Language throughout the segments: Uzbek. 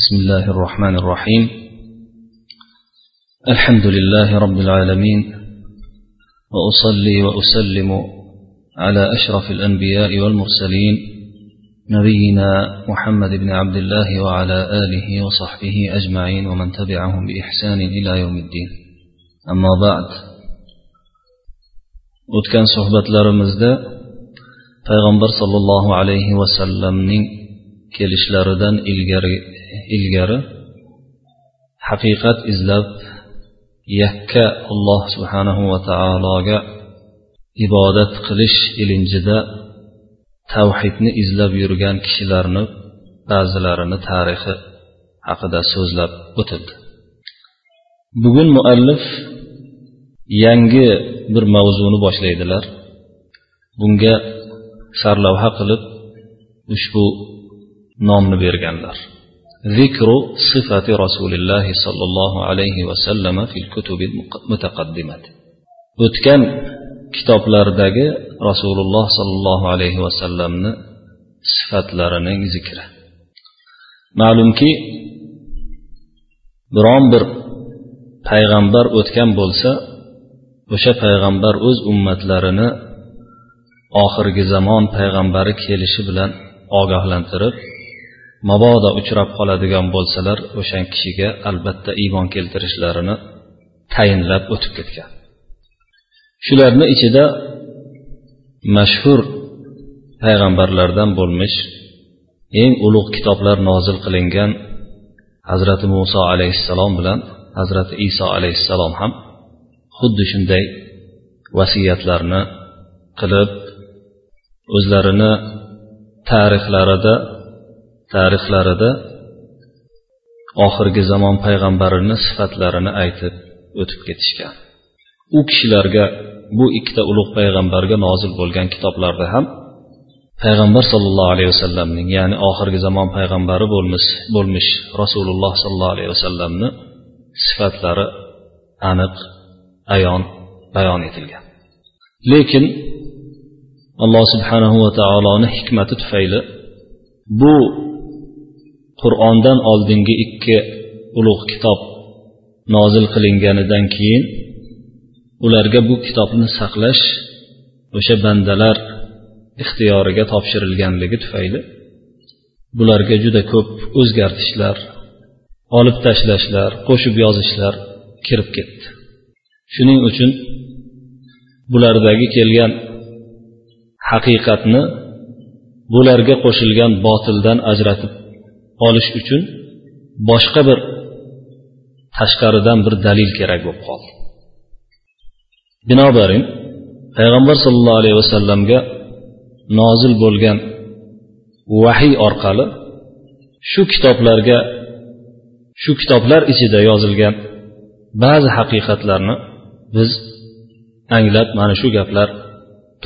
بسم الله الرحمن الرحيم. الحمد لله رب العالمين وأصلي وأسلم على أشرف الأنبياء والمرسلين نبينا محمد بن عبد الله وعلى آله وصحبه أجمعين ومن تبعهم بإحسان إلى يوم الدين. أما بعد o'tgan suhbatlarimizda payg'ambar sollallohu alayhi vasallamning kelishlaridan ilgari ilgari haqiqat izlab yakka alloh subhanahu va taologa ibodat qilish ilinjida tavhidni izlab yurgan kishilarni ba'zilarini tarixi haqida so'zlab o'tildi. Bugun muallif yangi bir mavzuni boshlaydilar. Bunga sarlavha qilib ushbu nomni berganlar. Zikru sifati rasulillahi sollallohu alayhi vasallam fil o'tgan kitoblardagi rasululloh sollallohu alayhi vasallamni sifatlarining zikri. Ma'lumki biron bir payg'ambar o'tgan bo'lsa o'sha payg'ambar o'z ummatlarini oxirgi zamon payg'ambari kelishi bilan ogohlantirib mabodo uchrab qoladigan bo'lsalar o'sha kishiga albatta iymon keltirishlarini tayinlab o'tib ketgan. Shularni ichida mashhur payg'ambarlardan bo'lmish eng ulug' kitoblar nozil qilingan hazrati muso alayhissalom bilan hazrati iso alayhissalom ham xuddi shunday vasiyatlarni qilib o'zlarini tarixlarida tarixlarida oxirgi zamon payg'ambarini sifatlarini aytib o'tib ketishgan. U kishilarga bu ikkita ulug' payg'ambarga nozil bo'lgan kitoblarda ham payg'ambar sollallohu alayhi vasallamning ya'ni oxirgi zamon payg'ambari bo'lmish bo'lmish rasululloh sollallohu alayhi vasallamni sifatlari aniq ayon bayon etilgan. Lekin alloh subhanahu va taoloni hikmati tufayli bu qur'ondan oldingi ikki ulug' kitob nozil qilinganidan keyin ularga bu kitobni saqlash o'sha bandalar ixtiyoriga topshirilganligi tufayli bularga juda ko'p o'zgartishlar olib tashlashlar qo'shib yozishlar kirib ketdi. Shuning uchun bulardagi kelgan haqiqatni bularga qo'shilgan botildan ajratib olish uchun boshqa bir tashqaridan bir dalil kerak bo'lib qoldi. Binobarin payg'ambar sollallohu alayhi vasallamga nozil bo'lgan vahiy orqali shu kitoblarga shu kitoblar ichida yozilgan ba'zi haqiqatlarni biz anglab mana shu gaplar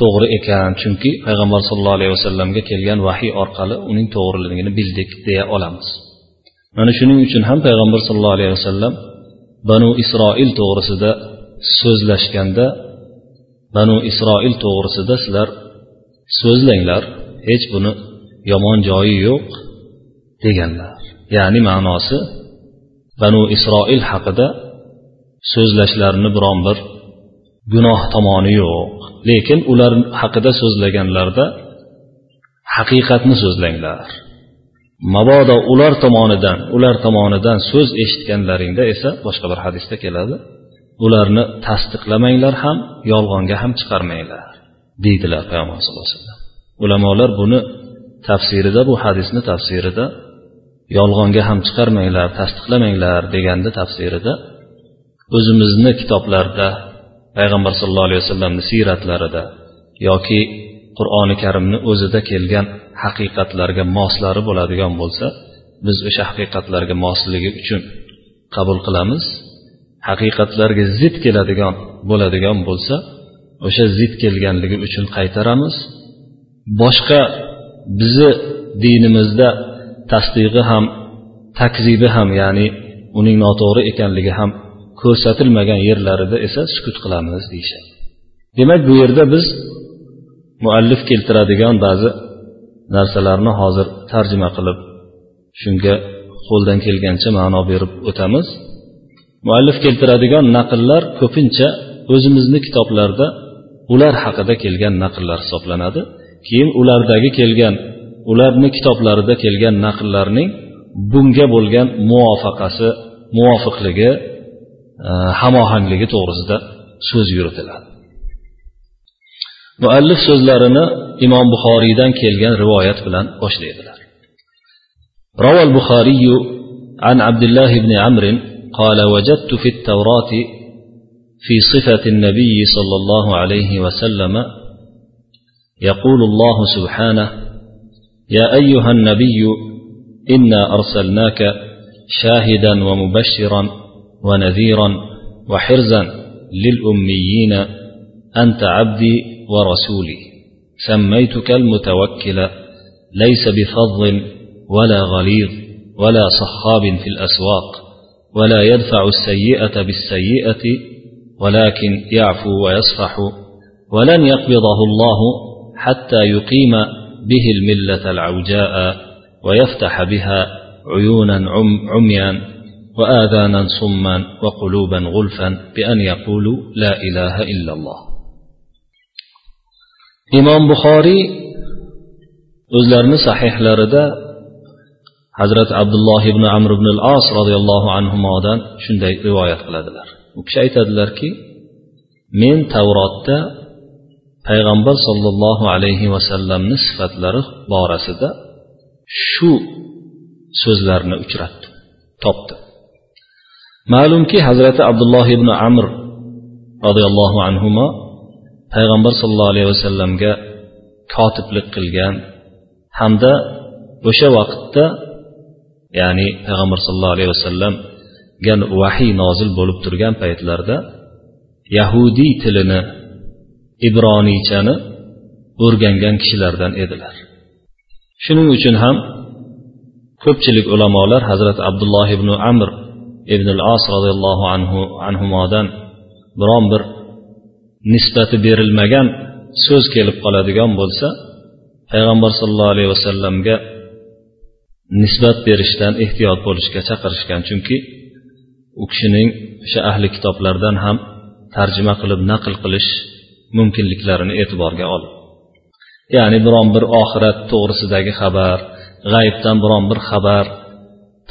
to'g'ri ekan. Chunki payg'ambar sollallohu alayhi vasallamga kelgan vahiy orqali uning to'g'riligini bildik deya olamiz. Mana shuning uchun ham payg'ambar sollallohu alayhi vasallam banu isroil to'g'risida so'zlashganda banu isroil to'g'risida sizlar so'zlanglar hech buni yomon joyi yo'q deganlar. Ya'ni ma'nosi banu isroil haqida so'zlashlarini biron bir gunoh tomoni yo'q. Lekin ular haqida so'zlaganlarda haqiqatni so'zlanglar. Mabodo ular tomonidan ular tomonidan so'z eshitganlaringda esa boshqa bir hadisda keladi. Ularni tasdiqlamanglar ham yolg'onga ham chiqarmanglar deydilar payg'ambar sallallohu alayhi vasallam. Ulamolar buni tafsirida bu hadisni tafsirida yolg'onga ham chiqarmanglar tasdiqlamanglar deganda tafsirida o'zimizni kitoblarda payg'ambar sallallohu alayhi vasallamni siyratlarida yoki qur'oni karimni o'zida kelgan haqiqatlarga moslari bo'ladigan bo'lsa biz o'sha haqiqatlarga mosligi uchun qabul qilamiz. Haqiqatlarga zid keladigan bo'ladigan bo'lsa o'sha zid kelganligi uchun qaytaramiz. Boshqa bizni dinimizda tasdig'i ham takzibi ham ya'ni uning noto'g'ri ekanligi ham ko'rsatilmagan yerlarida esa sukut qilamiz deyishadi. Demak bu yerda biz muallif keltiradigan ba'zi narsalarni hozir tarjima qilib shunga qo'ldan kelgancha ma'no berib o'tamiz. Muallif keltiradigan naqllar ko'pincha o'zimizni kitoblarda ular haqida kelgan naqllar hisoblanadi. Keyin ulardagi kelgan ularni kitoblarida kelgan naqllarning bunga bo'lgan muvofaqasi muvofiqligi hamohangligi to'g'risida so'z yuritiladi muallif so'zlarini imom buxoriydan kelgan rivoyat bilan boshlaydilar روى البخاري عن عبد الله بن عمرو قال وجدت في التوراة في صفة النبي صلى الله عليه وسلم يقول الله سبحانه يا أيها النبي إنا أرسلناك شاهدا ومبشرا ونذيرا وحرزا للأميين أنت عبدي ورسولي. سميتك المتوكل ليس بفظ ولا غليظ ولا صخاب في الأسواق ولا يدفع السيئة بالسيئة ولكن يعفو ويصفح ولن يقبضه الله حتى يقيم به الملة العوجاء ويفتح بها عيونا عميا. وآذانا صما وقلوبا غلفا بأن يقولوا لا إله إلا الله imom buxoriy o'zlarini sahihlarida hazrati abdulloh ibn amr ibn al as roziyallohu anhudan shunday rivoyat qiladilar u kishi aytadilarki men tavrotda payg'ambar sollallohu alayhi vasallamni sifatlari borasida shu so'zlarni uchratdim topdim ma'lumki hazrati abdulloh ibn amr roziyallohu anhu payg'ambar sollallohu alayhi vasallamga kotiblik qilgan hamda o'sha vaqtda ya'ni payg'ambar sollallohu alayhi vasallamga vahiy nozil bo'lib turgan paytlarda yahudiy tilini ibroniychani o'rgangan kishilardan edilar. Shuning uchun ham ko'pchilik ulamolar hazrati abdulloh ibn amr ibn al as roziyallohu anhu anhudan biron bir nisbati berilmagan so'z kelib qoladigan bo'lsa payg'ambar sollallohu alayhi vasallamga nisbat berishdan ehtiyot bo'lishga chaqirishgan. Chunki u kishining o'sha ahli kitoblardan ham tarjima qilib naql qilish mumkinliklarini e'tiborga olib ya'ni biron bir oxirat to'g'risidagi xabar g'ayibdan biron bir xabar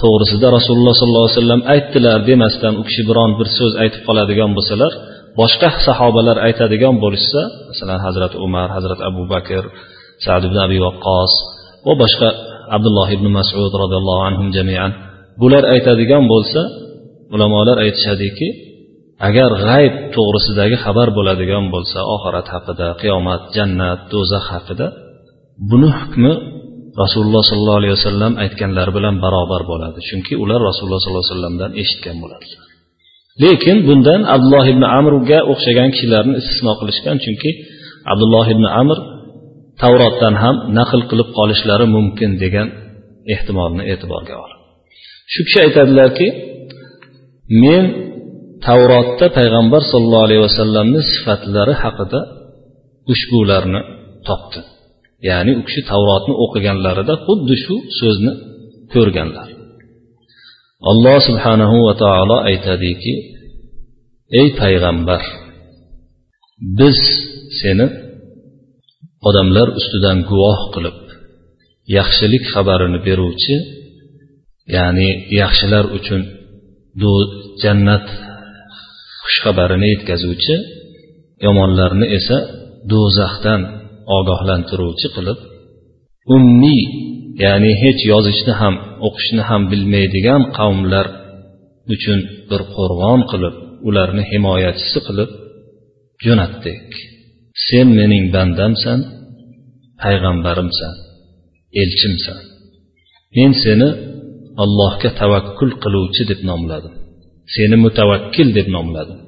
to'g'risida rasululloh sollallohu alayhi vasallam aytdilar demasdan u kishi biron bir so'z aytib qoladigan bo'lsalar boshqa sahobalar aytadigan bo'lishsa masalan hazrati umar hazrati abu bakr sad ibn abi vaqqos va boshqa abdulloh ibn masud roziyallohu anhu jamian bular aytadigan bo'lsa ulamolar aytishadiki agar g'ayb to'g'risidagi xabar bo'ladigan bo'lsa oxirat haqida qiyomat jannat do'zax haqida buni hukmi rasululloh sollallohu alayhi vasallam aytganlari bilan barobar bo'ladi. Chunki ular rasululloh sollallohu alayhi vasallamdan eshitgan bo'ladilar lekin bundan abdulloh ibn amrga o'xshagan kishilarni istisno qilishgan chunki abdulloh ibn amr tavrotdan ham naql qilib qolishlari mumkin degan ehtimolni e'tiborga olib shu kishi aytadilarki men tavrotda payg'ambar sollallohu alayhi vasallamni sifatlari haqida ushbularni topdi ya'ni u kishi tavrotni o'qiganlarida xuddi shu so'zni ko'rganlar. Alloh subhanahu va taolo aytadiki ey payg'ambar biz seni odamlar ustidan guvoh qilib yaxshilik xabarini beruvchi ya'ni yaxshilar uchun jannat xushxabarini yetkazuvchi yomonlarni esa do'zaxdan ogohlantiruvchi qilib ummiy ya'ni hech yozishni ham o'qishni ham bilmaydigan qavmlar uchun bir qo'rg'on qilib ularni himoyachisi qilib jo'natdik. Sen mening bandamsan payg'ambarimsan elchimsan. Men seni allohga tavakkul qiluvchi deb nomladim. Seni mutavakkil deb nomladim.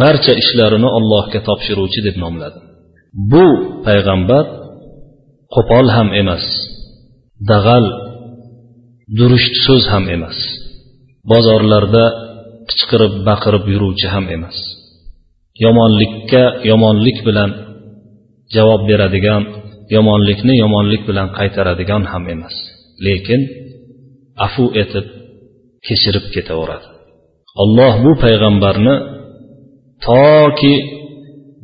Barcha ishlarini allohga topshiruvchi deb nomladim. Bu payg'ambar qo'pol ham emas dag'al durust so'z ham emas bozorlarda qichqirib baqirib yuruvchi ham emas. Yomonlikka yomonlik bilan javob beradigan yomonlikni yomonlik bilan qaytaradigan ham emas lekin afu etib kechirib ketaveradi. Alloh bu payg'ambarni toki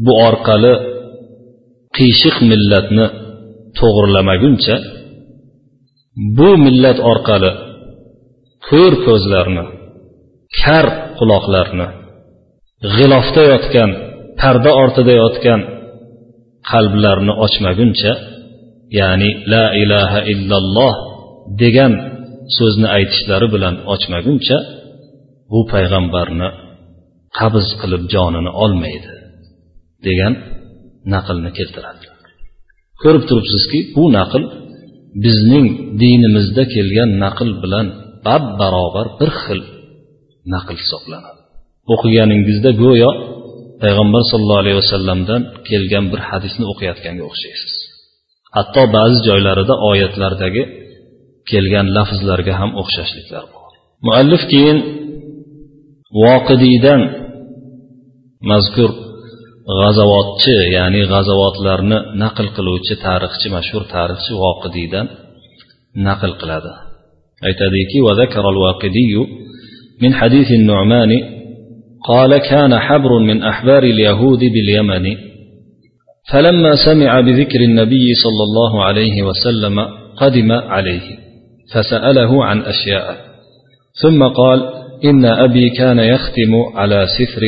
bu orqali qiyshiq millatni to'g'irlamaguncha bu millat orqali ko'r ko'zlarni kar quloqlarni g'ilofda yotgan parda ortida yotgan qalblarni ochmaguncha ya'ni la ilaha illalloh degan so'zni aytishlari bilan ochmaguncha bu payg'ambarni qabz qilib jonini olmaydi degan naqlni keltiradi. Ko'rib turibsizki bu naql bizning dinimizda kelgan naql bilan bab barobar bir xil naql hisoblanadi. O'qiganingizda go'yo payg'ambar sollallohu alayhi vasallamdan kelgan bir hadisni o'qiyotganga o'xshaysiz. Hatto ba'zi joylarida oyatlardagi kelgan lafzlarga ham o'xshashliklar bor. Muallif keyin voqidiydan mazkur g'azavotchi ya'ni g'azavotlarni naql qiluvchi tarixchi mashhur tarixchi voqidiydan naql qiladi aytadiki من حديث النعمان قال كان حبر من أحبار اليهود باليمن فلما سمع بذكر النبي صلى الله عليه وسلم قدم عليه فسأله عن أشياء ثم قال إن أبي كان يختم على سفر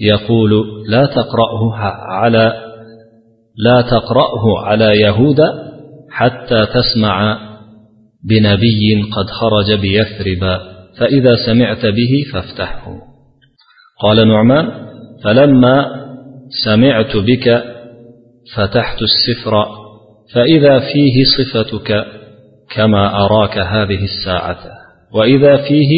يقول لا تقرأه على لا تقرأه على يهود حتى تسمع بنبي قد خرج بيثرب فإذا سمعت به فافتحه. قال نعمان فلما سمعت بك فتحت السفر فإذا فيه صفتك كما أراك هذه الساعة وإذا فيه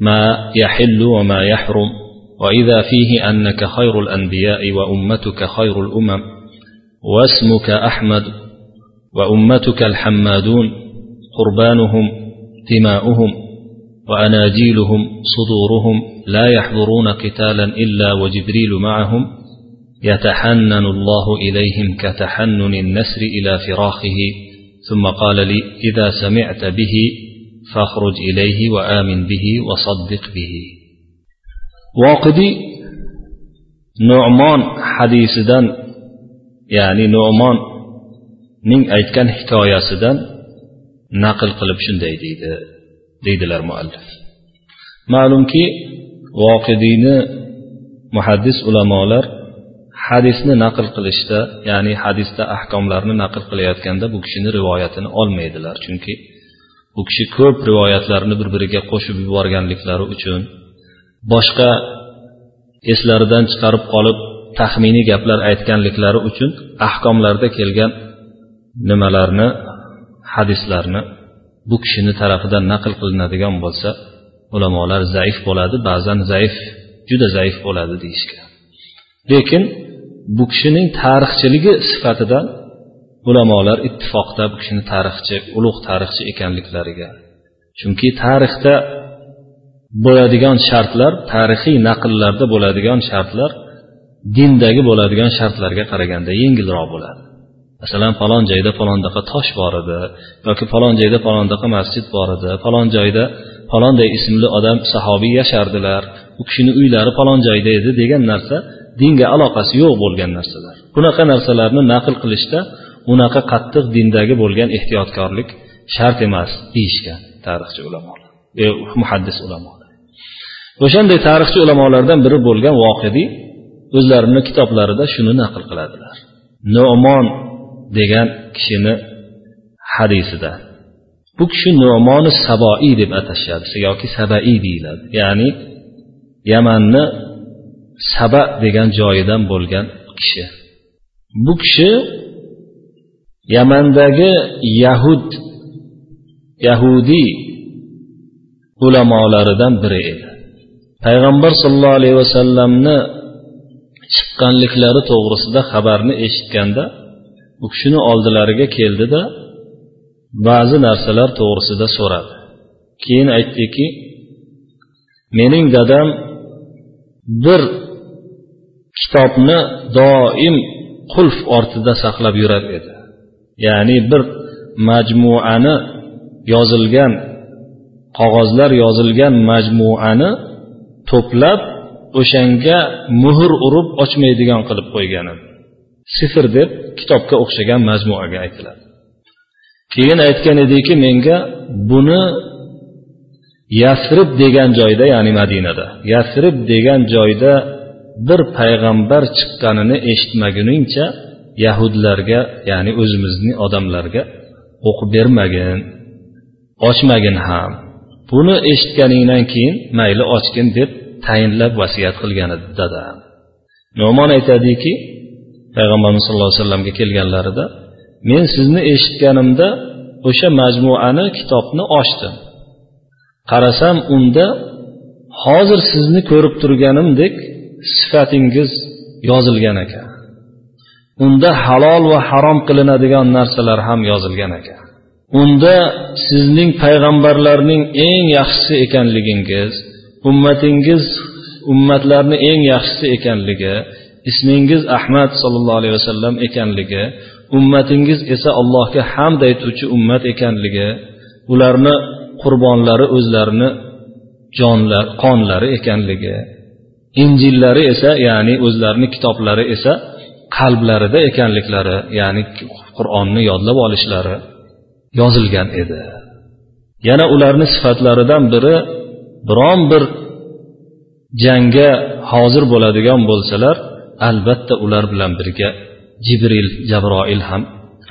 ما يحل وما يحرم. وإذا فيه أنك خير الأنبياء وأمتك خير الأمم واسمك أحمد وأمتك الحمادون قربانهم دماؤهم وأناجيلهم صدورهم لا يحضرون قتالا إلا وجبريل معهم يتحنن الله إليهم كتحنن النسر إلى فراخه ثم قال لي إذا سمعت به فاخرج إليه وآمن به وصدق به. voqidiy nu'mon hadisidan ya'ni nu'monning aytgan hikoyasidan naql qilib shunday deydi deydilar muallif. Ma'lumki voqidiyni muhaddis ulamolar hadisni naql qilishda ya'ni hadisda ahkomlarni naql qilayotganda bu kishini rivoyatini olmaydilar. Chunki bu kishi ko'p rivoyatlarni bir biriga qo'shib yuborganliklari uchun boshqa eslaridan chiqarib qolib taxminiy gaplar aytganliklari uchun ahkomlarda kelgan nimalarni hadislarni bu kishini tarafidan naql qilinadigan bo'lsa ulamolar zaif bo'ladi ba'zan zaif juda zaif bo'ladi deyishgan. Lekin bu kishining tarixchiligi sifatidan ulamolar ittifoqda bu kishini tarixchi ulug' tarixchi ekanliklariga chunki tarixda bo'ladigan shartlar tarixiy naqllarda bo'ladigan shartlar dindagi bo'ladigan shartlarga qaraganda yengilroq bo'ladi. Masalan falon joyda falondaqa tosh bor edi yoki falon joyda falondaqa masjid bor edi falon joyda falonday ismli odam sahobiy yashardilar u kishini uylari falon joyda edi degan narsa dinga aloqasi yo'q bo'lgan narsalar. Bunaqa narsalarni naql qilishda unaqa qattiq dindagi bo'lgan ehtiyotkorlik shart emas deyishgan tarixchi ulamolar e, muhaddis ulamolar. O'shanday tarixchi ulamolardan biri bo'lgan voqediy o'zlarini kitoblarida shuni naql qiladilar. No'mon degan kishini hadisida. Bu kishi no'moni saboiy deb atashadi yoki sabaiy deyiladi. Ya'ni yamanni saba degan joyidan bo'lgan kishi. Bu kishi yamandagi yahud yahudiy ulamolaridan biri edi. Payg'ambar sollallohu alayhi vasallamni chiqqanliklari to'g'risida xabarni eshitganda u kishini oldilariga keldida ba'zi narsalar to'g'risida so'radi. Keyin aytdiki mening dadam bir kitobni doim qulf ortida saqlab yurar edi. Ya'ni bir majmuani yozilgan qog'ozlar yozilgan majmuani to'plab o'shanga muhr urib ochmaydigan qilib qo'ygan edi sifr deb kitobga o'xshagan majmuaga aytiladi. Keyin aytgan ediki menga buni yasrib degan joyda ya'ni madinada yasrib degan joyda bir payg'ambar chiqqanini eshitmaguningcha yahudlarga ya'ni o'zimizni odamlarga o'qib bermagin ochmagin ham. Buni eshitganingdan keyin mayli ochgin deb tayinlab vasiyat qilgan edi dadam nomon aytadiki payg'ambarimiz sallallohu alayhi vasallamga kelganlarida men sizni eshitganimda o'sha majmuani kitobni ochdim. Qarasam unda hozir sizni ko'rib turganimdek sifatingiz yozilgan ekan. Unda halol va harom qilinadigan narsalar ham yozilgan ekan. Unda sizning payg'ambarlarning eng yaxshisi ekanligingiz ummatingiz ummatlarni eng yaxshisi ekanligi ismingiz ahmad sollallohu alayhi vasallam ekanligi ummatingiz esa allohga hamd aytuvchi ummat ekanligi ularni qurbonlari o'zlarini jonlar qonlari ekanligi injillari esa ya'ni o'zlarini kitoblari esa qalblarida ekanliklari ya'ni qur'onni yodlab olishlari yozilgan edi. Yana ularni sifatlaridan biri biron bir jangga hozir bo'ladigan bo'lsalar albatta ular bilan birga jibril jabroil ham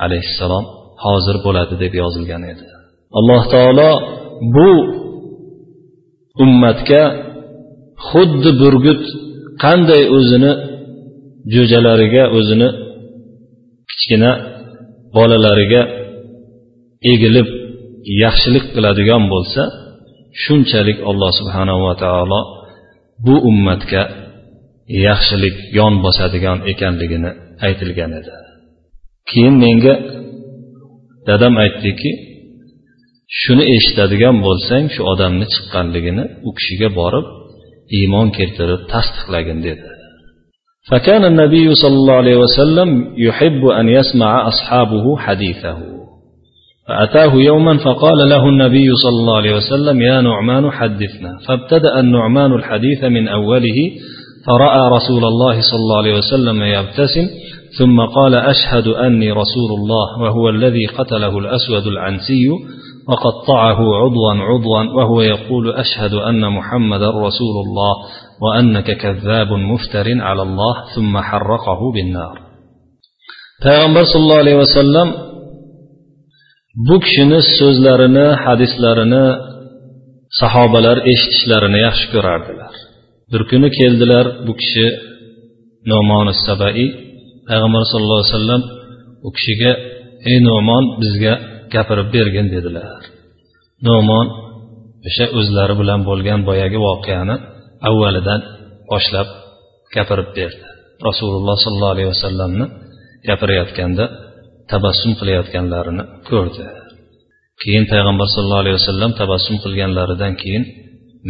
alayhissalom hozir bo'ladi deb yozilgan edi. Alloh taolo bu ummatga xuddi burgut qanday o'zini jo'jalariga o'zini kichkina bolalariga egilib yaxshilik qiladigan bo'lsa shunchalik alloh subhanava taolo bu ummatga yaxshilik yon bosadigan ekanligini aytilgan edi keyin menga dadam aytdiki shuni eshitadigan bo'lsang shu odamni chiqqanligini u kishiga borib iymon keltirib tasdiqlagin dedi فكان النبي صلى الله عليه وسلم يحب أن يسمع أصحابه حديثه فأتاه يوما فقال له النبي صلى الله عليه وسلم يا نعمان حدثنا. فابتدأ النعمان الحديث من أوله فرأى رسول الله صلى الله عليه وسلم يبتسم ثم قال أشهد أني رسول الله وهو الذي قتله الأسود العنسي وقطعه عضوا عضوا وهو يقول أشهد أن محمد رسول الله وأنك كذاب مفتر على الله ثم حرقه بالنار. payg'ambar sallallohu alayhi vasallam bu kishini so'zlarini hadislarini sahobalar eshitishlarini yaxshi ko'rardilar. Bir kuni keldilar bu kishi nomon sabai. Payg'ambar sallallohu alayhi vasallam u kishiga ey nomon bizga gapirib bergin dedilar. Nomon o'sha o'zlari bilan bo'lgan boyagi voqeani avvalidan boshlab gapirib berdi. Rasululloh sollallohu alayhi vasallamni gapirayotganda tabassum qilayotganlarini ko'rdi. Keyin payg'ambar sallallohu alayhi vasallam tabassum qilganlaridan keyin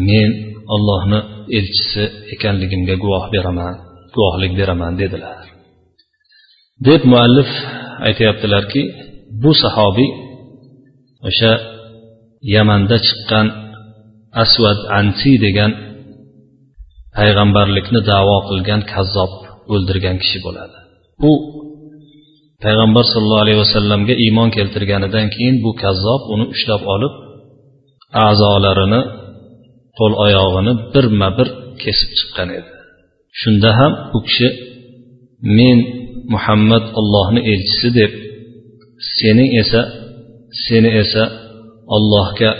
men ollohni elchisi ekanligimga guvoh beraman guvohlik beraman dedilar. Deb muallif aytyaptilarki bu sahobiy o'sha yamanda chiqqan asvad ansi degan payg'ambarlikni davo qilgan kazzob o'ldirgan kishi bo'ladi. U payg'ambar sollallohu alayhi vasallamga iymon keltirganidan keyin bu kazzob uni ushlab olib a'zolarini qo'l oyog'ini birma bir kesib chiqqan edi. Shunda ham u kishi men muhammad ollohni elchisi deb sening esa seni esa ollohga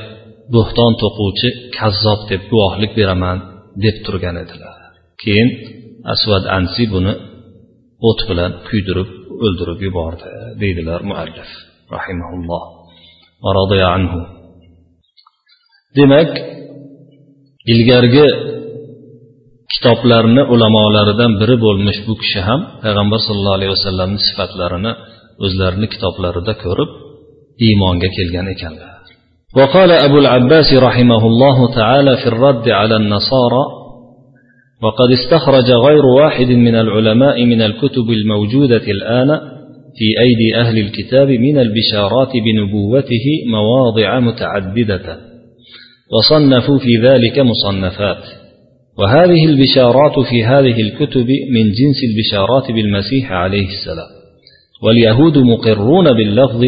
bo'xton to'quvchi kazzob deb guvohlik beraman deb turgan edilar. Keyin asvad ansi buni o't bilan kuydirib o'ldirib yubordi deydilar muallif rahimaulloh anhu demak ilgargi kitoblarni ulamolaridan biri bo'lmish bu kishi ham payg'ambar sallallohu alayhi vasallamni sifatlarini o'zlarini kitoblarida ko'rib iymonga kelgan ekanlar وقال أبو العباس رحمه الله تعالى في الرد على النصارى وقد استخرج غير واحد من العلماء من الكتب الموجودة الآن في أيدي أهل الكتاب من البشارات بنبوته مواضع متعددة وصنفوا في ذلك مصنفات. وهذه البشارات في هذه الكتب من جنس البشارات بالمسيح عليه السلام. واليهود مقرون باللفظ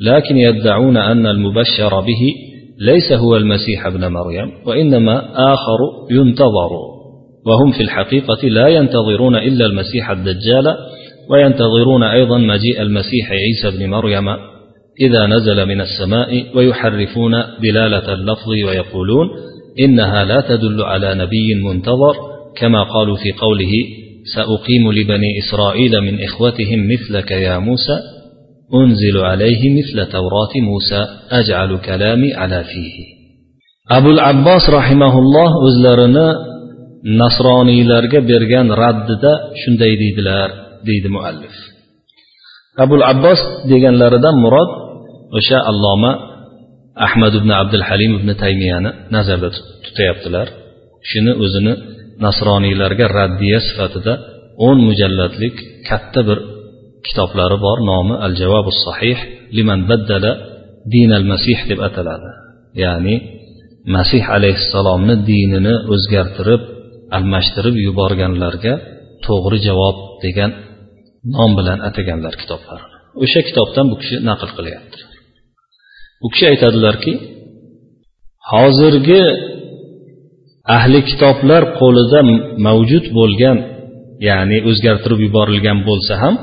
لكن يدعون أن المبشر به ليس هو المسيح ابن مريم وإنما آخر ينتظر. وهم في الحقيقة لا ينتظرون إلا المسيح الدجال وينتظرون أيضا مجيء المسيح عيسى بن مريم إذا نزل من السماء ويحرفون دلالة اللفظ ويقولون إنها لا تدل على نبي منتظر كما قالوا في قوله سأقيم لبني إسرائيل من إخوتهم مثلك يا موسى أنزل عليه مثل توراة موسى أجعل كلامي على فيه. أبو العباس رحمه الله o'zlarini nasroniylarga bergan raddida shunday deydilar deydi muallif. Abul abbos deganlaridan murod o'sha alloma ahmad ibn abdul halim ibn taymiyani nazarda tutyaptilar shuni o'zini nasroniylarga raddiya sifatida o'n mujallatlik katta bir kitoblari bor nomi al javobu sahih liman baddala din al masih deb ataladi. Ya'ni masih alayhissalomni dinini o'zgartirib almashtirib yuborganlarga to'g'ri javob degan nom bilan ataganlar kitoblarini o'sha kitobdan bu kishi naql qilyapti. Bu kishi aytadilarki hozirgi ahli kitoblar qo'lida mavjud bo'lgan ya'ni o'zgartirib yuborilgan bo'lsa ham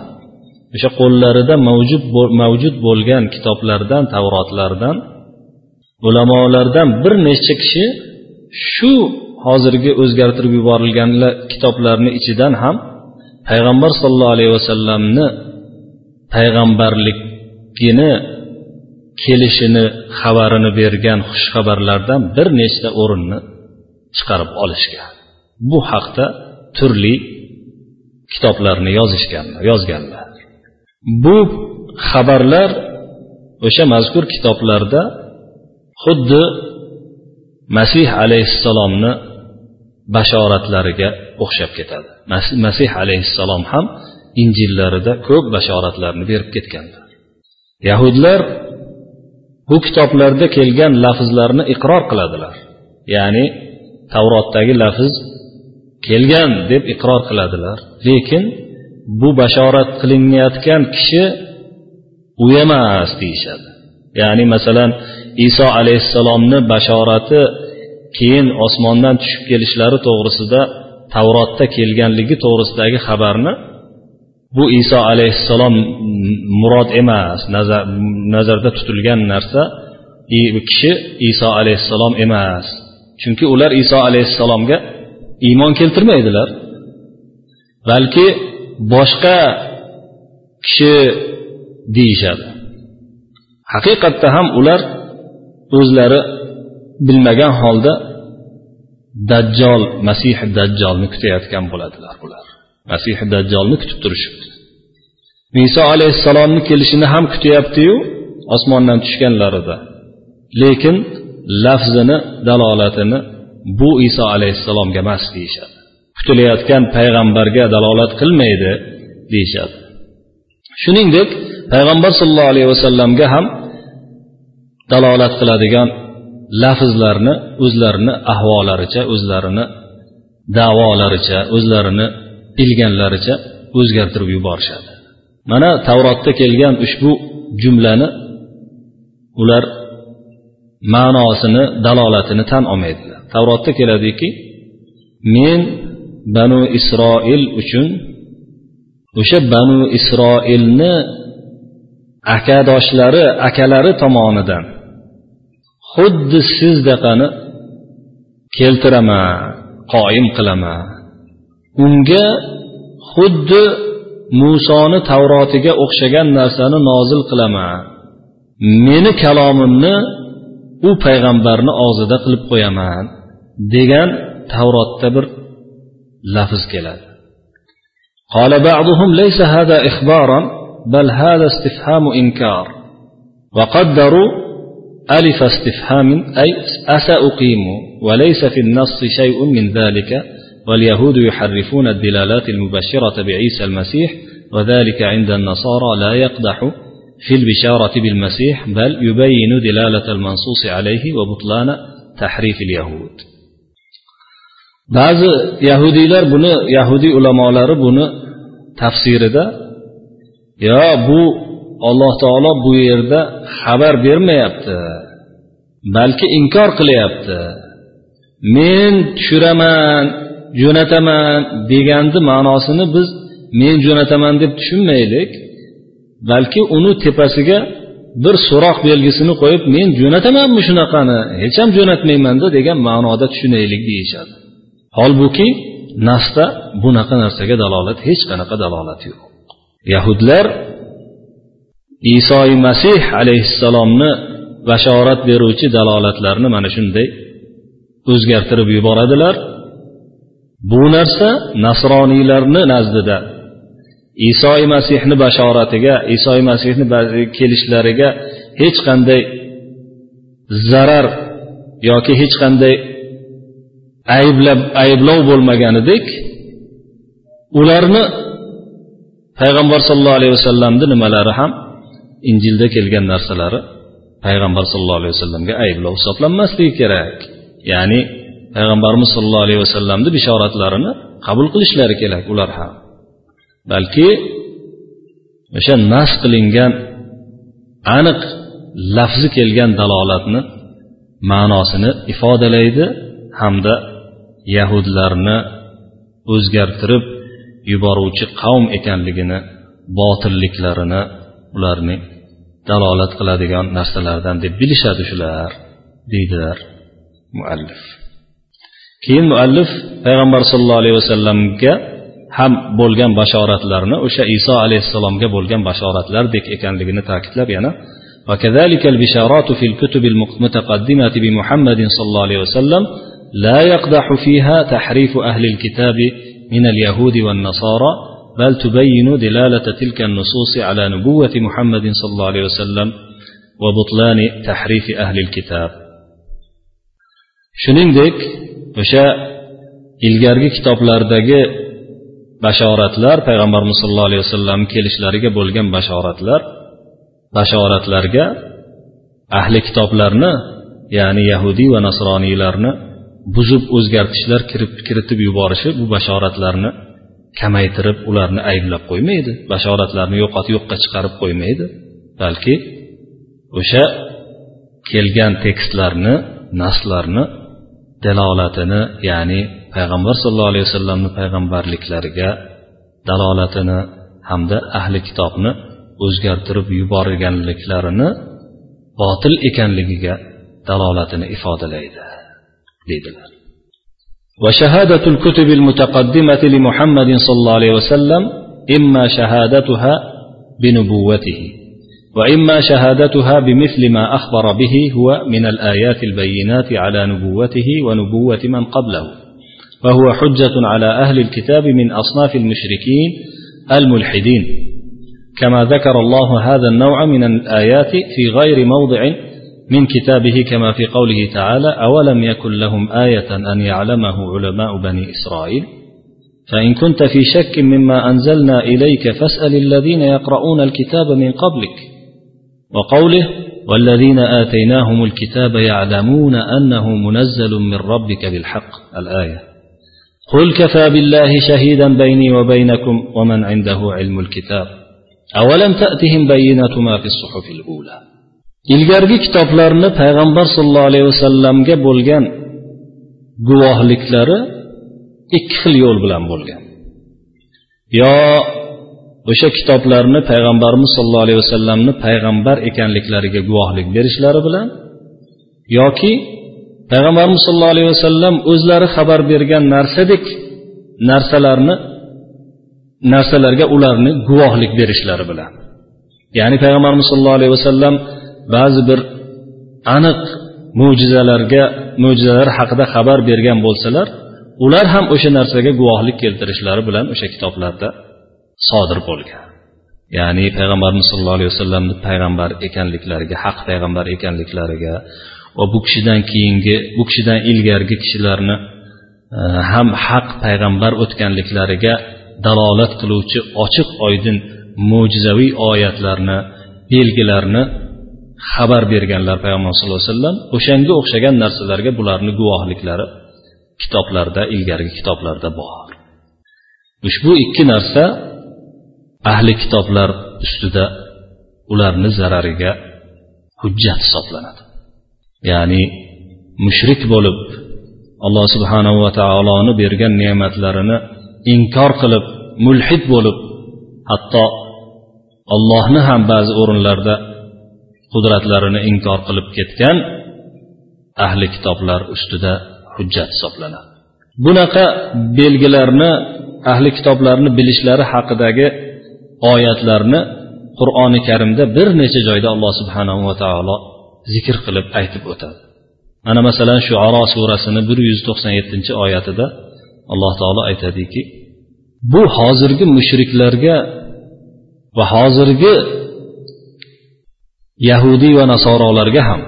o'sha qo'llarida mavjud mavjud bo'lgan kitoblardan tavrotlardan ulamolardan bir necha kishi shu hozirgi o'zgartirib yuborilgan kitoblarni ichidan ham payg'ambar sollallohu alayhi vasallamni payg'ambarligini kelishini xabarini bergan xushxabarlardan bir nechta o'rinni chiqarib olishgan. Bu haqda turli kitoblarni yozishganlar yozganlar. Bu xabarlar o'sha mazkur kitoblarda xuddi masih alayhissalomni bashoratlariga o'xshab ketadi. Masih alayhissalom ham injillarida ko'p bashoratlarni berib ketganlar yahudlar bu kitoblarda kelgan lafzlarni iqror qiladilar. Ya'ni tavrotdagi lafz kelgan deb iqror qiladilar. Lekin bu bashorat qilinayotgan kishi u emas deyishadi. Ya'ni masalan iso alayhissalomni bashorati keyin osmondan tushib kelishlari to'g'risida tavrotda kelganligi to'g'risidagi xabarni bu iso alayhissalom murod emas nazar, nazarda tutilgan narsa kishi iso alayhissalom emas. Chunki ular iso alayhissalomga iymon keltirmaydilar. Balki boshqa kishi deyishadi. Haqiqatda ham ular o'zlari bilmagan holda dajjol masih dajjolni kutayotgan bo'ladilar bular. Masih dajjolni kutib turishibdi. Iso alayhissalomni kelishini ham kutyaptiyu osmondan tushganlarida. Lekin lafzini dalolatini bu iso alayhissalomga emas deyishadi. Kutilayotgan payg'ambarga dalolat qilmaydi deyishadi. Shuningdek payg'ambar sollallohu alayhi vasallamga ham dalolat qiladigan lafzlarni o'zlarini ahvollaricha o'zlarini davolaricha o'zlarini bilganlaricha o'zgartirib yuborishadi. Mana tavrotda kelgan ushbu jumlani ular ma'nosini dalolatini tan olmaydilar. Tavrotda keladiki men banu isroil uchun o'sha banu isroilni akadoshlari akalari tomonidan xuddi sizdaqani keltiraman qoyim qilaman unga xuddi musoni tavrotiga o'xshagan narsani nozil qilaman meni kalomimni u payg'ambarni og'zida qilib qo'yaman degan tavrotda bir lafz keladi قال بعضهم ليس هذا إخبارا بل هذا استفهام إنكار وقدروا ألف استفهام أي أسأقيم وليس في النص شيء من ذلك واليهود يحرفون الدلالات المبشرة بعيسى المسيح وذلك عند النصارى لا يقدح في البشارة بالمسيح بل يبين دلالة المنصوص عليه وبطلان تحريف اليهود. ba'zi yahudiylar buni yahudiy ulamolari buni tafsirida yo bu alloh taolo bu yerda xabar bermayapti balki inkor qilyapti. Men tushiraman jo'nataman deganni ma'nosini biz men jo'nataman deb tushunmaylik. Balki uni tepasiga bir so'roq belgisini qo'yib men jo'natamanmi shunaqani? Hech ham jo'natmaymanda degan ma'noda tushunaylik deyishadi. Holbuki nasda bunaqa narsaga dalolat hech qanaqa dalolat yo'q. Yahudlar isoy masih alayhissalomni bashorat beruvchi dalolatlarni mana shunday o'zgartirib yuboradilar. Bu narsa nasroniylarni nazdida isoy masihni bashoratiga isoy masihni kelishlariga hech qanday zarar yoki hech qanday ayblab ayblov bo'lmaganidek ularni payg'ambar sollallohu alayhi vasallamni nimalari ham injilda kelgan narsalari payg'ambar sollallohu alayhi vasallamga ayblov hisoblanmasligi kerak. Ya'ni payg'ambarimiz sollallohu alayhi vasallamni bishoratlarini qabul qilishlari kerak ular ham. Balki o'sha nas qilingan aniq lafzi kelgan dalolatni ma'nosini ifodalaydi hamda yahudlarni o'zgartirib yuboruvchi qavm ekanligini botilliklarini ularning dalolat qiladigan narsalardan deb bilishadi shular deydilar muallif keyin muallif payg'ambar sollallohu alayhi vasallamga ham bo'lgan bashoratlarni o'sha iso alayhissalomga bo'lgan bashoratlardek ekanligini ta'kidlab yana وكذلك البشارات في الكتب المتقدمة بمحمد صلى الله عليه وسلم لا يقدح فيها تحريف أهل الكتاب من اليهود والنصارى بل تبين دلالة تلك النصوص على نبوة محمد صلى الله عليه وسلم وبطلان تحريف أهل الكتاب shuningdek o'sha ilgargi kitoblardagi bashoratlar payg'ambarimiz sollallohu alayhi vasallam kelishlariga bo'lgan bashoratlar bashoratlarga ahli kitoblarni ya'ni yahudiy va nasroniylarni buzib o'zgartishlar kiritib yuborishi bu bashoratlarni kamaytirib ularni ayblab qo'ymaydi. Bashoratlarni yo'qotib yo'qqa chiqarib qo'ymaydi. Balki o'sha kelgan tekstlarni naslarni dalolatini ya'ni payg'ambar sollallohu alayhi vasallamni payg'ambarliklariga dalolatini hamda ahli kitobni o'zgartirib yuborganliklarini botil ekanligiga dalolatini ifodalaydi deydilar. وشهادة الكتب المتقدمة لمحمد صلى الله عليه وسلم إما شهادتها بنبوته وإما شهادتها بمثل ما أخبر به هو من الآيات البينات على نبوته ونبوة من قبله. وهو حجة على أهل الكتاب من أصناف المشركين الملحدين. كما ذكر الله هذا النوع من الآيات في غير موضع من كتابه كما في قوله تعالى أولم يكن لهم آية أن يعلمه علماء بني إسرائيل؟ فإن كنت في شك مما أنزلنا إليك فاسأل الذين يقرؤون الكتاب من قبلك. وقوله والذين آتيناهم الكتاب يعلمون أنه منزل من ربك بالحق. الآية. قل كفى بالله شهيدا بيني وبينكم ومن عنده علم الكتاب؟ أولم تأتهم بينة ما في الصحف الأولى؟ Ilgargi kitoblarni payg'ambar sollallohu alayhi vasallamga bo'lgan guvohliklari ikki xil yo'l bilan bo'lgan. Yo o'sha kitoblarni payg'ambarimiz sollallohu alayhi vasallamni payg'ambar ekanliklariga guvohlik berishlari bilan yoki payg'ambarimiz sollallohu alayhi vasallam o'zlari xabar bergan narsadek narsalarni narsalarga ularni guvohlik berishlari bilan. Ya'ni payg'ambarimiz sollallohu alayhi vasallam ba'zi bir aniq mo'jizalarga mo'jizalar haqida xabar bergan bo'lsalar ular ham o'sha narsaga guvohlik keltirishlari bilan o'sha kitoblarda sodir bo'lgan. Ya'ni payg'ambarimiz sollallohu alayhi vasallamni payg'ambar ekanliklariga haq payg'ambar ekanliklariga va bu kishidan keyingi bu kishidan ilgargi kishilarni e, ham haq payg'ambar o'tganliklariga dalolat qiluvchi ochiq oydin mo'jizaviy oyatlarni belgilarni xabar berganlar payg'ambar sallallohu alayhi vasallam o'shanga o'xshagan narsalarga bularni guvohliklari kitoblarda ilgarigi kitoblarda bor. Ushbu ikki narsa ahli kitoblar ustida ularni zarariga hujjat hisoblanadi. Ya'ni mushrik bo'lib alloh subhanahu va taoloni bergan ne'matlarini inkor qilib mulhid bo'lib hatto ollohni ham ba'zi o'rinlarda qudratlarini inkor qilib ketgan ahli kitoblar ustida hujjat hisoblanadi. Bunaqa belgilarni ahli kitoblarni bilishlari haqidagi oyatlarni qur'oni karimda bir necha joyda alloh subhanahu va taolo zikr qilib aytib o'tadi. Mana masalan shu aro surasini bir yuz to'qson yettinchi oyatida alloh taolo aytadiki bu hozirgi mushriklarga va hozirgi yahudiy va nasorolarga ham.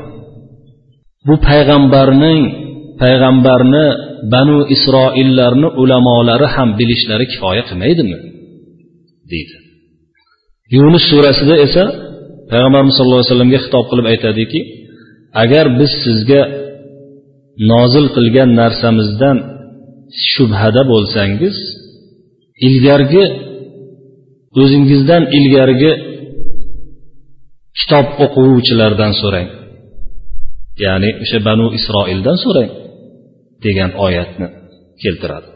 Bu payg'ambarning payg'ambarni banu isroillarni ulamolari ham bilishlari kifoya qilmaydimi? deydi. Yunus surasida esa payg'ambarimiz sallallohu alayhi vasallamga xitob qilib aytadiki agar biz sizga nozil qilgan narsamizdan shubhada bo'lsangiz ilgargi o'zingizdan ilgargi kitob o'quvchilardan so'rang. Ya'ni o'sha banu isroildan so'rang degan oyatni keltiradi.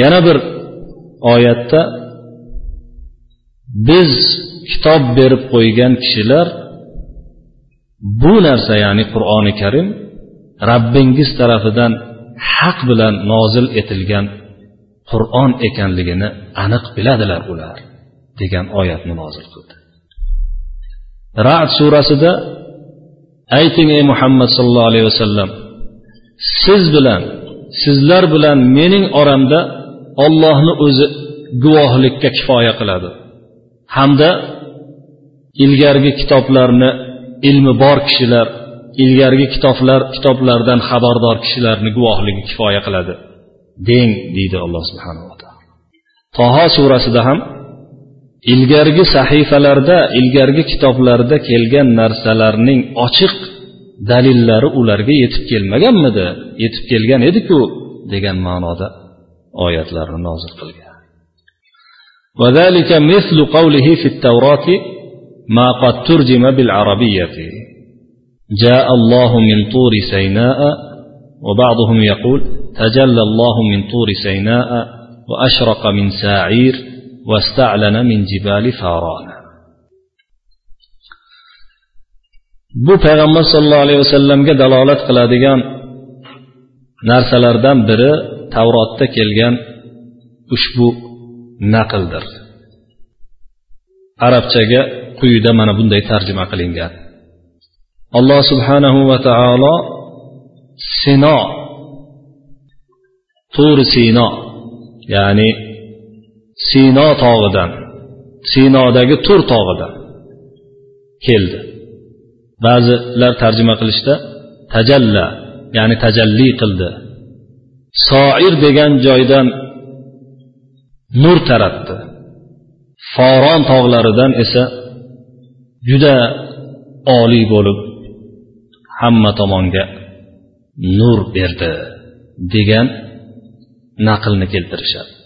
Yana bir oyatda biz kitob berib qo'ygan kishilar bu narsa ya'ni qur'oni karim rabbingiz tarafidan haq bilan nozil etilgan qur'on ekanligini aniq biladilar ular degan oyatni nozil qildi. Rad surasida ayting ey muhammad sallallohu alayhi vasallam siz bilan sizlar bilan mening oramda ollohni o'zi guvohlikka kifoya qiladi. Hamda ilgargi kitoblarni ilmi bor kishilar ilgargi kitoblar kitoblardan xabardor kishilarni guvohligi kifoya qiladi. Deng deydi alloh subhanava taolo. Toho surasida ham ilgargi sahifalarda ilgargi kitoblarda kelgan narsalarning ochiq dalillari ularga yetib kelmaganmidi yetib kelgan ediku degan ma'noda oyatlarni nozil qilgan وذلك مثل قوله في التوراة ما قد ترجم بالعربية جاء الله من طور سيناء وبعضهم يقول تجلى الله من طور سيناء وأشرق من ساعير واستعلن من جبال فاران bu payg'ambar sollallohu alayhi vasallamga dalolat qiladigan narsalardan biri tavrotda kelgan ushbu naqldir arabchaga quyida mana bunday tarjima qilingan alloh subhanahu va taolo sino tur sino ya'ni sino tog'idan sinodagi tur tog'idan keldi. Ba'zilar tarjima qilishda tajalla ya'ni tajalli qildi. Soir degan joydan nur taratdi. Foron tog'laridan esa juda oliy bo'lib hamma tomonga nur berdi degan naqlni keltirishadi.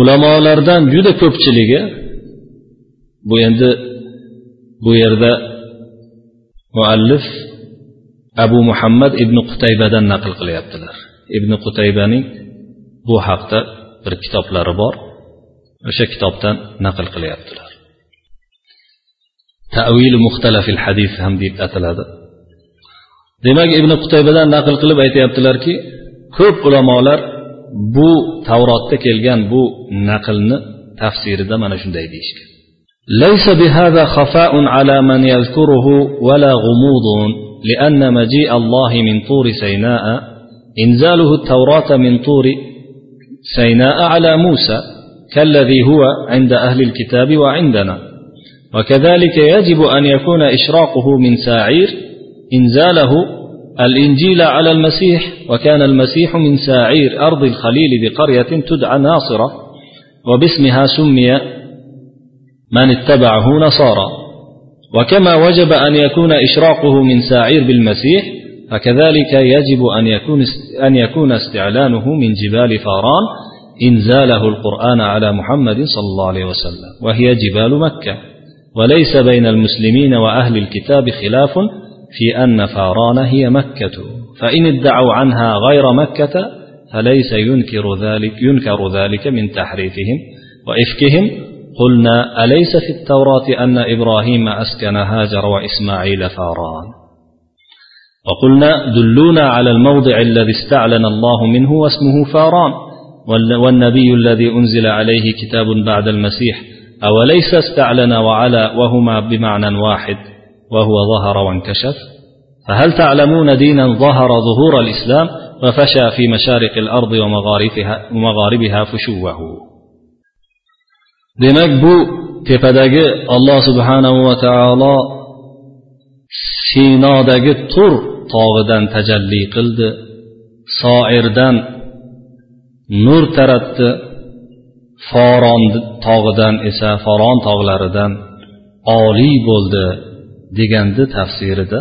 Ulamolardan juda ko'pchiligi bu endi bu yerda muallif abu muhammad ibn qutaybadan naql qilyaptilar. Ibn qutaybaning bu haqda bir kitoblari bor. O'sha kitobdan naql qilyaptilar. Tavil muxtalafil hadis ham deb ataladi. Demak ibn qutaybadan naql qilib aytyaptilarki ko'p ulamolar bu tavrotda kelgan bu naqlni tafsirida mana shunday deyishgan ليس بهذا خفاء على من يذكره ولا غموض لأن مجيء الله من طور سيناء إنزاله التوراة من طور سيناء على موسى كالذي هو عند أهل الكتاب وعندنا وكذلك يجب أن يكون إشراقه من ساعير إنزاله الإنجيل على المسيح وكان المسيح من ساعير أرض الخليل بقرية تدعى ناصرة وباسمها سمي من اتبعه نصارى. وكما وجب أن يكون إشراقه من ساعير بالمسيح فكذلك يجب أن يكون أن يكون استعلانه من جبال فاران إنزاله القرآن على محمد صلى الله عليه وسلم وهي جبال مكة. وليس بين المسلمين وأهل الكتاب خلاف في أن فاران هي مكة فإن ادعوا عنها غير مكة فليس ينكر ذلك ينكر ذلك من تحريفهم وإفكهم. قلنا أليس في التوراة أن إبراهيم أسكن هاجر وإسماعيل فاران؟ وقلنا دلونا على الموضع الذي استعلن الله منه واسمه فاران والنبي الذي أنزل عليه كتاب بعد المسيح أوليس استعلن وعلى وهما بمعنى واحد. وهو ظهر وانكشف فهل تعلمون دينا ظهر ظهور الإسلام وفشى في مشارق الأرض ومغاربها, ومغاربها فشوه demak bu tepadagi alloh subhanahu va taolo sinodagi tur tog'idan tajalli qildi soirdan nur taratdi foron tog'idan esa foron tog'laridan oliy bo'ldi deganni tafsirida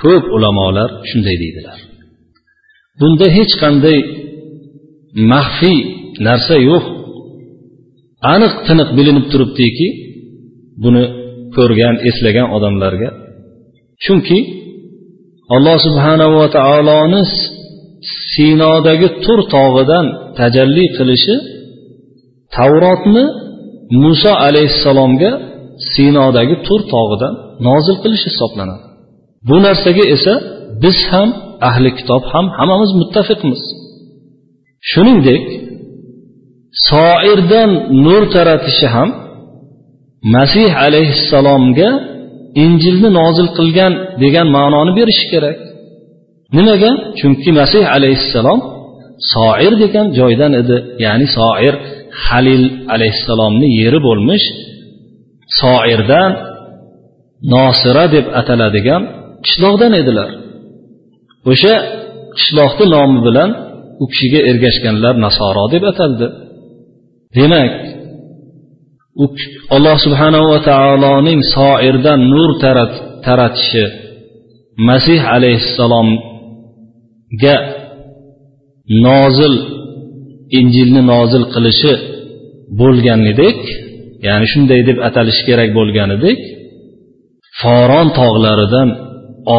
ko'p ulamolar shunday deydilar. Bunda hech qanday maxfiy narsa yo'q. Aniq tiniq bilinib turibdiki buni ko'rgan eslagan odamlarga. Chunki alloh subhanahu va taoloni sinodagi tur tog'idan tajalli qilishi tavrotni muso alayhissalomga sinodagi tur tog'idan nozil qilish hisoblanadi. Bu narsaga esa biz ham ahli kitob ham hammamiz muttafiqmiz. Shuningdek soirdan nur taratishi ham masih alayhissalomga injilni nozil qilgan degan ma'noni berishi kerak. Nimaga? Chunki masih alayhissalom soir degan joydan edi. Ya'ni soir halil alayhissalomni yeri bo'lmish soirdan nosira deb ataladigan qishloqdan edilar. O'sha qishloqni nomi bilan u kishiga ergashganlar nasoro deb ataldi. Demak u alloh subhanahu va taoloning soirdan nur taratishi masih alayhissalomga nozil injilni nozil qilishi bo'lganidek ya'ni shunday deb atalishi kerak bo'lganidek foron tog'laridan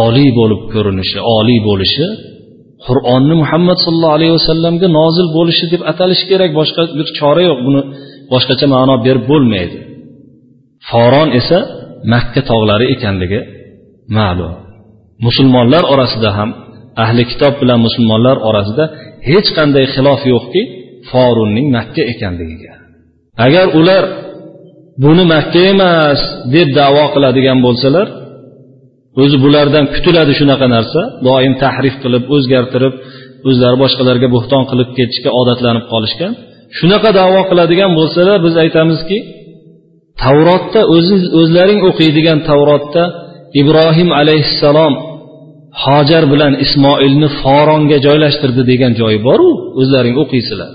oliy bo'lib ko'rinishi oliy bo'lishi qur'onni muhammad sallallohu alayhi vasallamga nozil bo'lishi deb atalishi kerak boshqa bir chora yo'q buni boshqacha ma'no berib bo'lmaydi. Foron esa makka tog'lari ekanligi ma'lum. Musulmonlar orasida ham ahli kitob bilan musulmonlar orasida hech qanday xilof yo'qki forunning makka ekanligiga. Agar ular buni makka emas deb davo qiladigan bo'lsalar o'zi bulardan kutiladi shunaqa narsa. Doim tahrif qilib o'zgartirib o'zlari boshqalarga bo'xton qilib ketishga odatlanib qolishgan. Shunaqa davo qiladigan bo'lsalar biz aytamizki tavrotda o'zlaring o'qiydigan tavrotda ibrohim alayhissalom hojar bilan ismoilni foronga joylashtirdi degan joyi boru o'zlaring o'qiysizlar.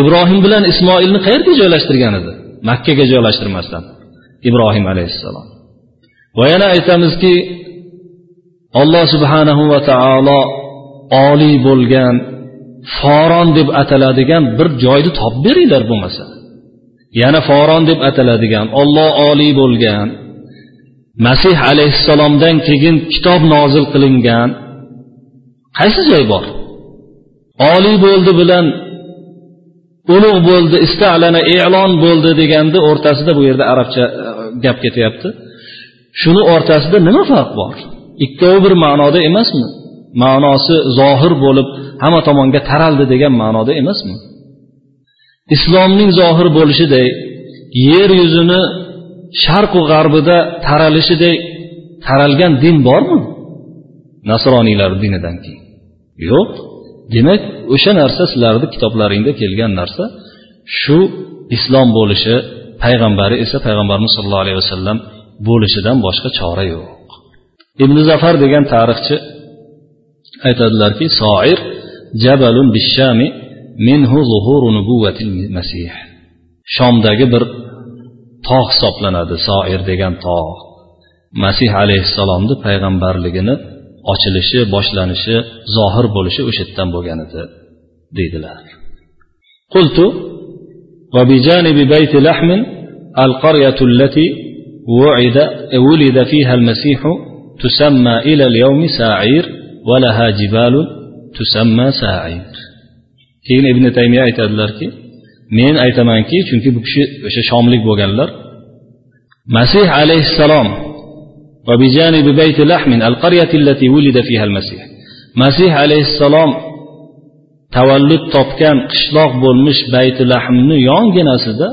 Ibrohim bilan ismoilni qayerga joylashtirgan edi? Makkaga joylashtirmasdan. Ibrohim alayhissalom. Va yana aytamizki alloh subhanahu va taolo oliy bo'lgan foron deb ataladigan bir joyni topib beringlar bo'lmasa. Yana foron deb ataladigan olloh oliy bo'lgan masih alayhissalomdan keyin kitob nozil qilingan qaysi joy bor? Oliy bo'ldi bilan ulug' bo'ldi istalana e'lon bo'ldi deganni o'rtasida bu yerda arabcha e, gap ketyapti. Shuni o'rtasida nima farq bor? Ikkovi bir ma'noda emasmi? Ma'nosi zohir bo'lib hamma tomonga taraldi degan ma'noda emasmi? Islomning zohir bo'lishiday yer yuzini sharqu g'arbida taralishiday taralgan din bormi? Nasroniylar dinidan keyin. Yo'q. Demak o'sha narsa sizlarni kitoblaringda kelgan narsa. Shu islom bo'lishi payg'ambari esa payg'ambarimiz sollallohu alayhi vasallam bo'lishidan boshqa chora yo'q. Ibn zafar degan tarixchi aytadilarki soir jabalun bishami minhu zuhuru nubuvatil masih. Shomdagi bir tog' hisoblanadi soir degan tog' masih alayhissalomni payg'ambarligini ochilishi boshlanishi zohir bo'lishi o'sha yerdan bo'lgan edi deydilar قلت وبجانب بيت لحم القرية التي وعد ولد فيها المسيح تسمى إلى اليوم ساعير ولها جبال تسمى ساعير keyin ibn taymiya aytadilarki men aytamanki chunki bu kishi o'sha shomlik bo'lganlar masih alayhissalom وبجانب بيت لحم القرية التي ولد فيها المسيح مسيح عليه السلام tavallud topgan qishloq bo'lmish bayti lahmni yonginasida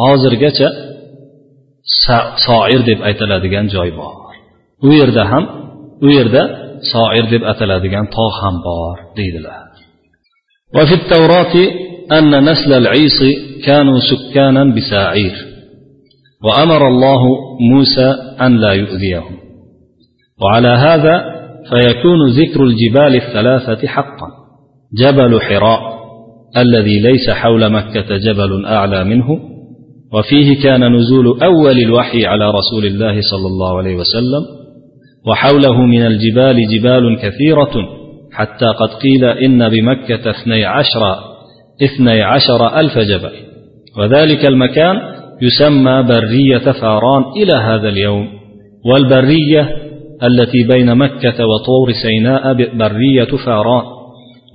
hozirgacha soir deb aytiladigan joy bor u yerda ham u yerda soir deb ataladigan tog' ham bor deydilar وفي التوراة أن نسل العيص كانوا سكانا بساعير وأمر الله موسى أن لا يؤذيهم. وعلى هذا فيكون ذكر الجبال الثلاثة حقا. جبل حراء الذي ليس حول مكة جبل أعلى منه وفيه كان نزول أول الوحي على رسول الله صلى الله عليه وسلم وحوله من الجبال جبال كثيرة حتى قد قيل إن بمكة اثني عشر اثني عشر ألف جبل. وذلك المكان يسمى برية فاران إلى هذا اليوم والبرية التي بين مكة وطور سيناء برية فاران.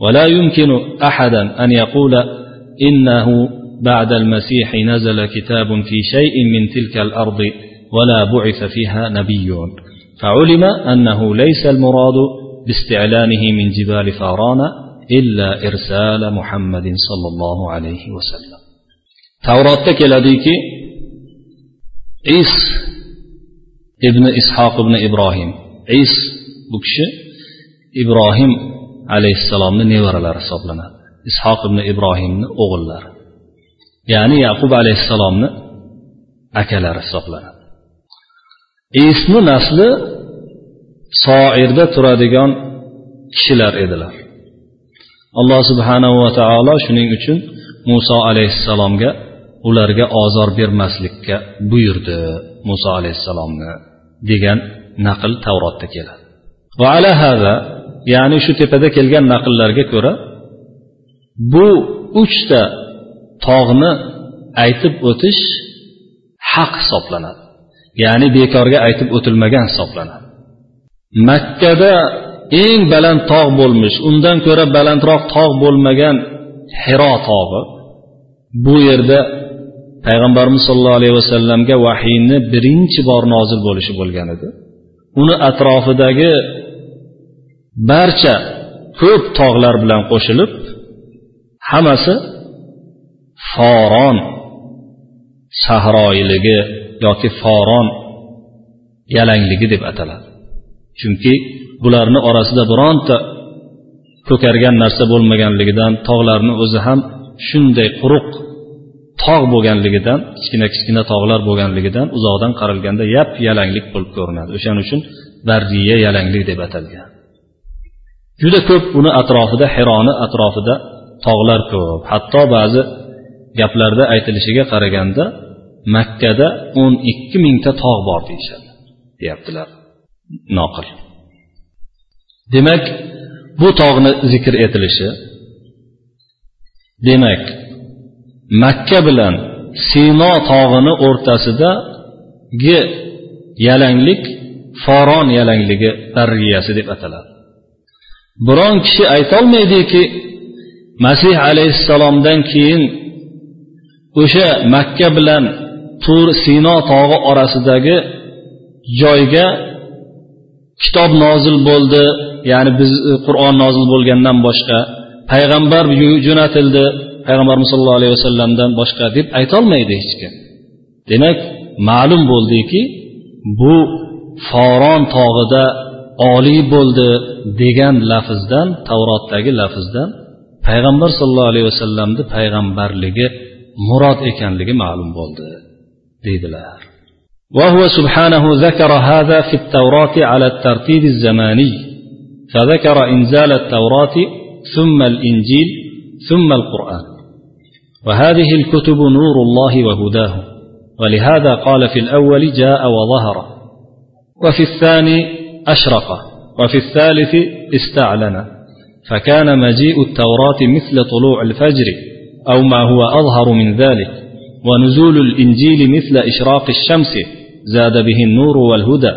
ولا يمكن أحدا أن يقول إنه بعد المسيح نزل كتاب في شيء من تلك الأرض ولا بعث فيها نبي فعلم أنه ليس المراد باستعلانه من جبال فاران إلا إرسال محمد صلى الله عليه وسلم. Tavrotda keladiki is ibn ishoq ibn ibrohim is bu kishi ibrohim alayhissalomni nevaralari hisoblanadi. Ishoq ibn ibrohimni o'g'illari. Ya'ni yaqub alayhissalomni akalari hisoblanadi. Isni nasli soirda turadigan kishilar edilar. Alloh subhanahu va taolo shuning uchun muso alayhissalomga ularga ozor bermaslikka buyurdi muso alayhissalomni degan naql tavrotda keladi. Va ala hada ya'ni shu tepada kelgan naqllarga ko'ra bu uchta tog'ni aytib o'tish haq hisoblanadi. Ya'ni bekorga aytib o'tilmagan hisoblanadi. Makkada eng baland tog' bo'lmish undan ko'ra balandroq tog' bo'lmagan hiro tog'i bu yerda payg'ambarimiz sollallohu alayhi vasallamga vahiyni birinchi bor nozil bo'lishi bo'lgan edi. Uni atrofidagi barcha ko'p tog'lar bilan qo'shilib hammasi foron sahroyiligi yoki foron yalangligi deb ataladi. Chunki bularni orasida bironta ko'kargan narsa bo'lmaganligidan tog'larni o'zi ham shunday quruq tog' bo'lganligidan kichkina kichkina tog'lar bo'lganligidan uzoqdan qaralganda yap yalanglik bo'lib ko'rinadi. O'shaning uchun barriya yalanglik deb atalgan. Juda ko'p uni atrofida hironi atrofida tog'lar ko'p. Hatto ba'zi gaplarda aytilishiga qaraganda makkada o'n ikki mingta tog' bor deyishadi deyaptilar noqil. Demak bu tog'ni zikr etilishi demak makka bilan sino tog'ini o'rtasidagi yalanglik foron yalangligi barriyasi deb ataladi. Biron kishi aytolmaydiki masih alayhissalomdan keyin o'sha makka bilan tur sino tog'i orasidagi joyga kitob nozil bo'ldi ya'ni biz qur'on nozil bo'lgandan boshqa payg'ambar jo'natildi payg'ambarimiz sollallohu alayhi vasallamdan boshqa deb aytolmaydi hech kim demak ma'lum bo'ldiki bu foron tog'ida oliy bo'ldi degan lafzdan tavrotdagi lafzdan payg'ambar sollallohu alayhi vasallamni payg'ambarligi murod ekanligi ma'lum bo'ldi deydilar وهو سبحانه ذكر هذا في التوراة على الترتيب الزماني فذكر إنزال التوراة ثم الإنجيل ثم القرآن وهذه الكتب نور الله وهداه. ولهذا قال في الأول جاء وظهر. وفي الثاني أشرق. وفي الثالث استعلن. فكان مجيء التوراة مثل طلوع الفجر أو ما هو أظهر من ذلك. ونزول الإنجيل مثل إشراق الشمس زاد به النور والهدى.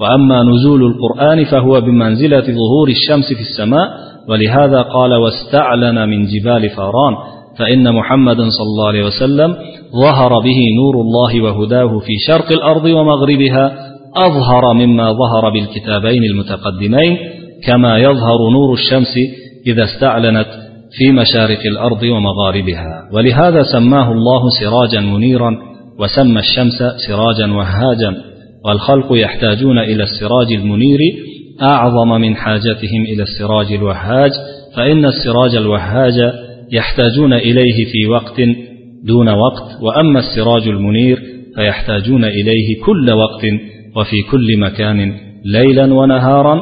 وأما نزول القرآن فهو بمنزلة ظهور الشمس في السماء. ولهذا قال واستعلن من جبال فاران. فإن محمدا صلى الله عليه وسلم ظهر به نور الله وهداه في شرق الأرض ومغربها أظهر مما ظهر بالكتابين المتقدمين كما يظهر نور الشمس إذا استعلنت في مشارق الأرض ومغاربها. ولهذا سماه الله سراجا منيرا وسمى الشمس سراجا وهاجا والخلق يحتاجون إلى السراج المنير أعظم من حاجتهم إلى السراج الوهاج فإن السراج الوهاج يحتاجون إليه في وقت دون وقت وأما السراج المنير فيحتاجون إليه كل وقت وفي كل مكان ليلا ونهارا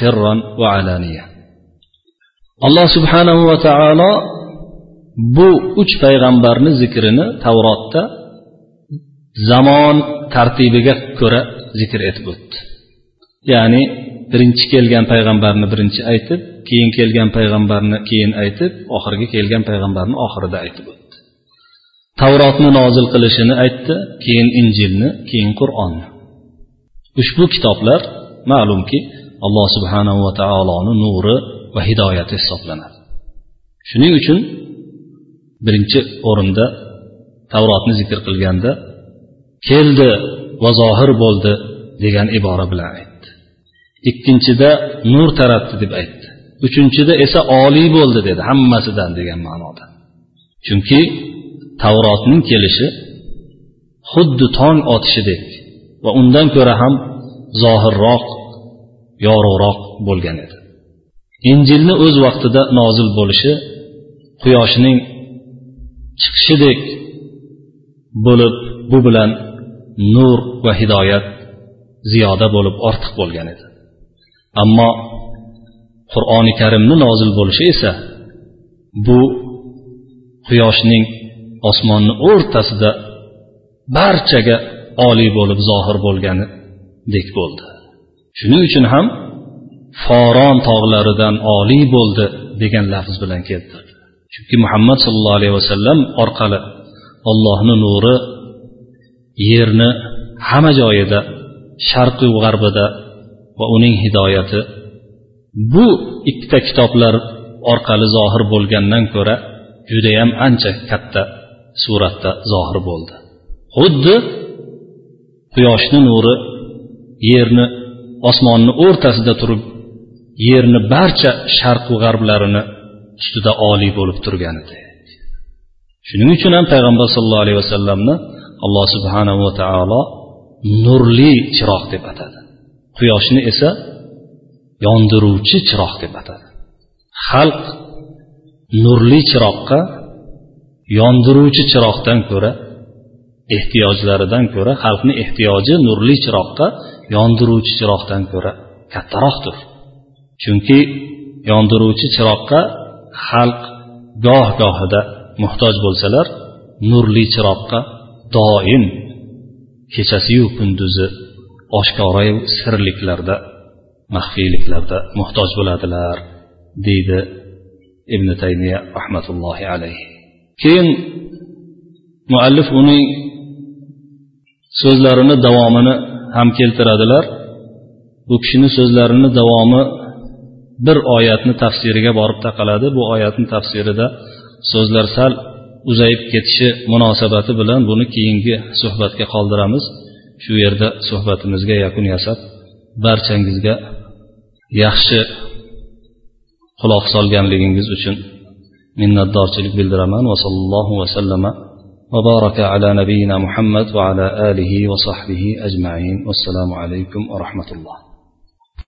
سرا وعلانية alloh subhanahu va taolo bu uch payg'ambarni zikrini tavrotda zamon tartibiga ko'ra zikr etib o'tdi ya'ni birinchi kelgan payg'ambarni birinchi aytib keyin kelgan payg'ambarni keyin aytib oxirgi kelgan payg'ambarni oxirida aytib o'tdi. Tavrotni nozil qilishini aytdi keyin injilni keyin qur'onni. Ushbu kitoblar ma'lumki alloh subhanahu va taoloni nuri va hidoyati hisoblanadi. Shuning uchun birinchi o'rinda tavrotni zikr qilganda keldi va zohir bo'ldi degan ibora bilan aytdi. Ikkinchida nur taratdi deb aytdi. Uchinchida esa oliy bo'ldi dedi hammasidan degan ma'noda. Chunki tavrotning kelishi xuddi tong otishidek va undan ko'ra ham zohirroq yorug'roq bo'lgan edi. Injilni o'z vaqtida nozil bo'lishi quyoshning chiqishidek bo'lib bu bilan nur va hidoyat ziyoda bo'lib ortiq bo'lgan edi. Ammo qur'oni karimni nozil bo'lishi esa bu quyoshning osmonni o'rtasida barchaga oliy bo'lib zohir bo'lganidek bo'ldi. Shuning uchun ham foron tog'laridan oliy bo'ldi degan lafz bilan keltirdi. Chunki muhammad sallallohu alayhi vasallam orqali ollohni nuri yerni hamma joyida sharqi g'arbida va uning hidoyati bu ikkita kitoblar orqali zohir bo'lgandan ko'ra judayam ancha katta suratda zohir bo'ldi. Xuddi quyoshni nuri yerni osmonni o'rtasida turib yerni barcha sharqu g'arblarini ustida oliy bo'lib turganidek shuning uchun ham payg'ambar sallallohu alayhi vasallamni alloh subhanahu va taolo nurli chiroq deb atadi. Quyoshni esa yondiruvchi chiroq deb atadi. Xalq nurli chiroqqa yondiruvchi chiroqdan ko'ra ehtiyojlaridan ko'ra xalqni ehtiyoji nurli chiroqqa yondiruvchi chiroqdan ko'ra kattaroqdir. Chunki yondiruvchi chiroqqa xalq goh gohida muhtoj bo'lsalar nurli chiroqqa doim kechasiyu kunduzi oshkorayu sirliklarda maxfiyliklarda muhtoj bo'ladilar deydi ibn taymiya rahmatullohi alayhi. Keyin muallif uning so'zlarini davomini ham keltiradilar. Bu kishini so'zlarini davomi bir oyatni tafsiriga borib taqaladi. Bu oyatni tafsirida so'zlar sal uzayib ketishi munosabati bilan buni keyingi suhbatga qoldiramiz. Shu yerda suhbatimizga yakun yasab barchangizga yaxshi quloq solganligingiz uchun minnatdorchilik bildiraman va sallallohu vasallama وبارك على نبينا محمد وعلى آله وصحبه أجمعين والسلام عليكم ورحمة الله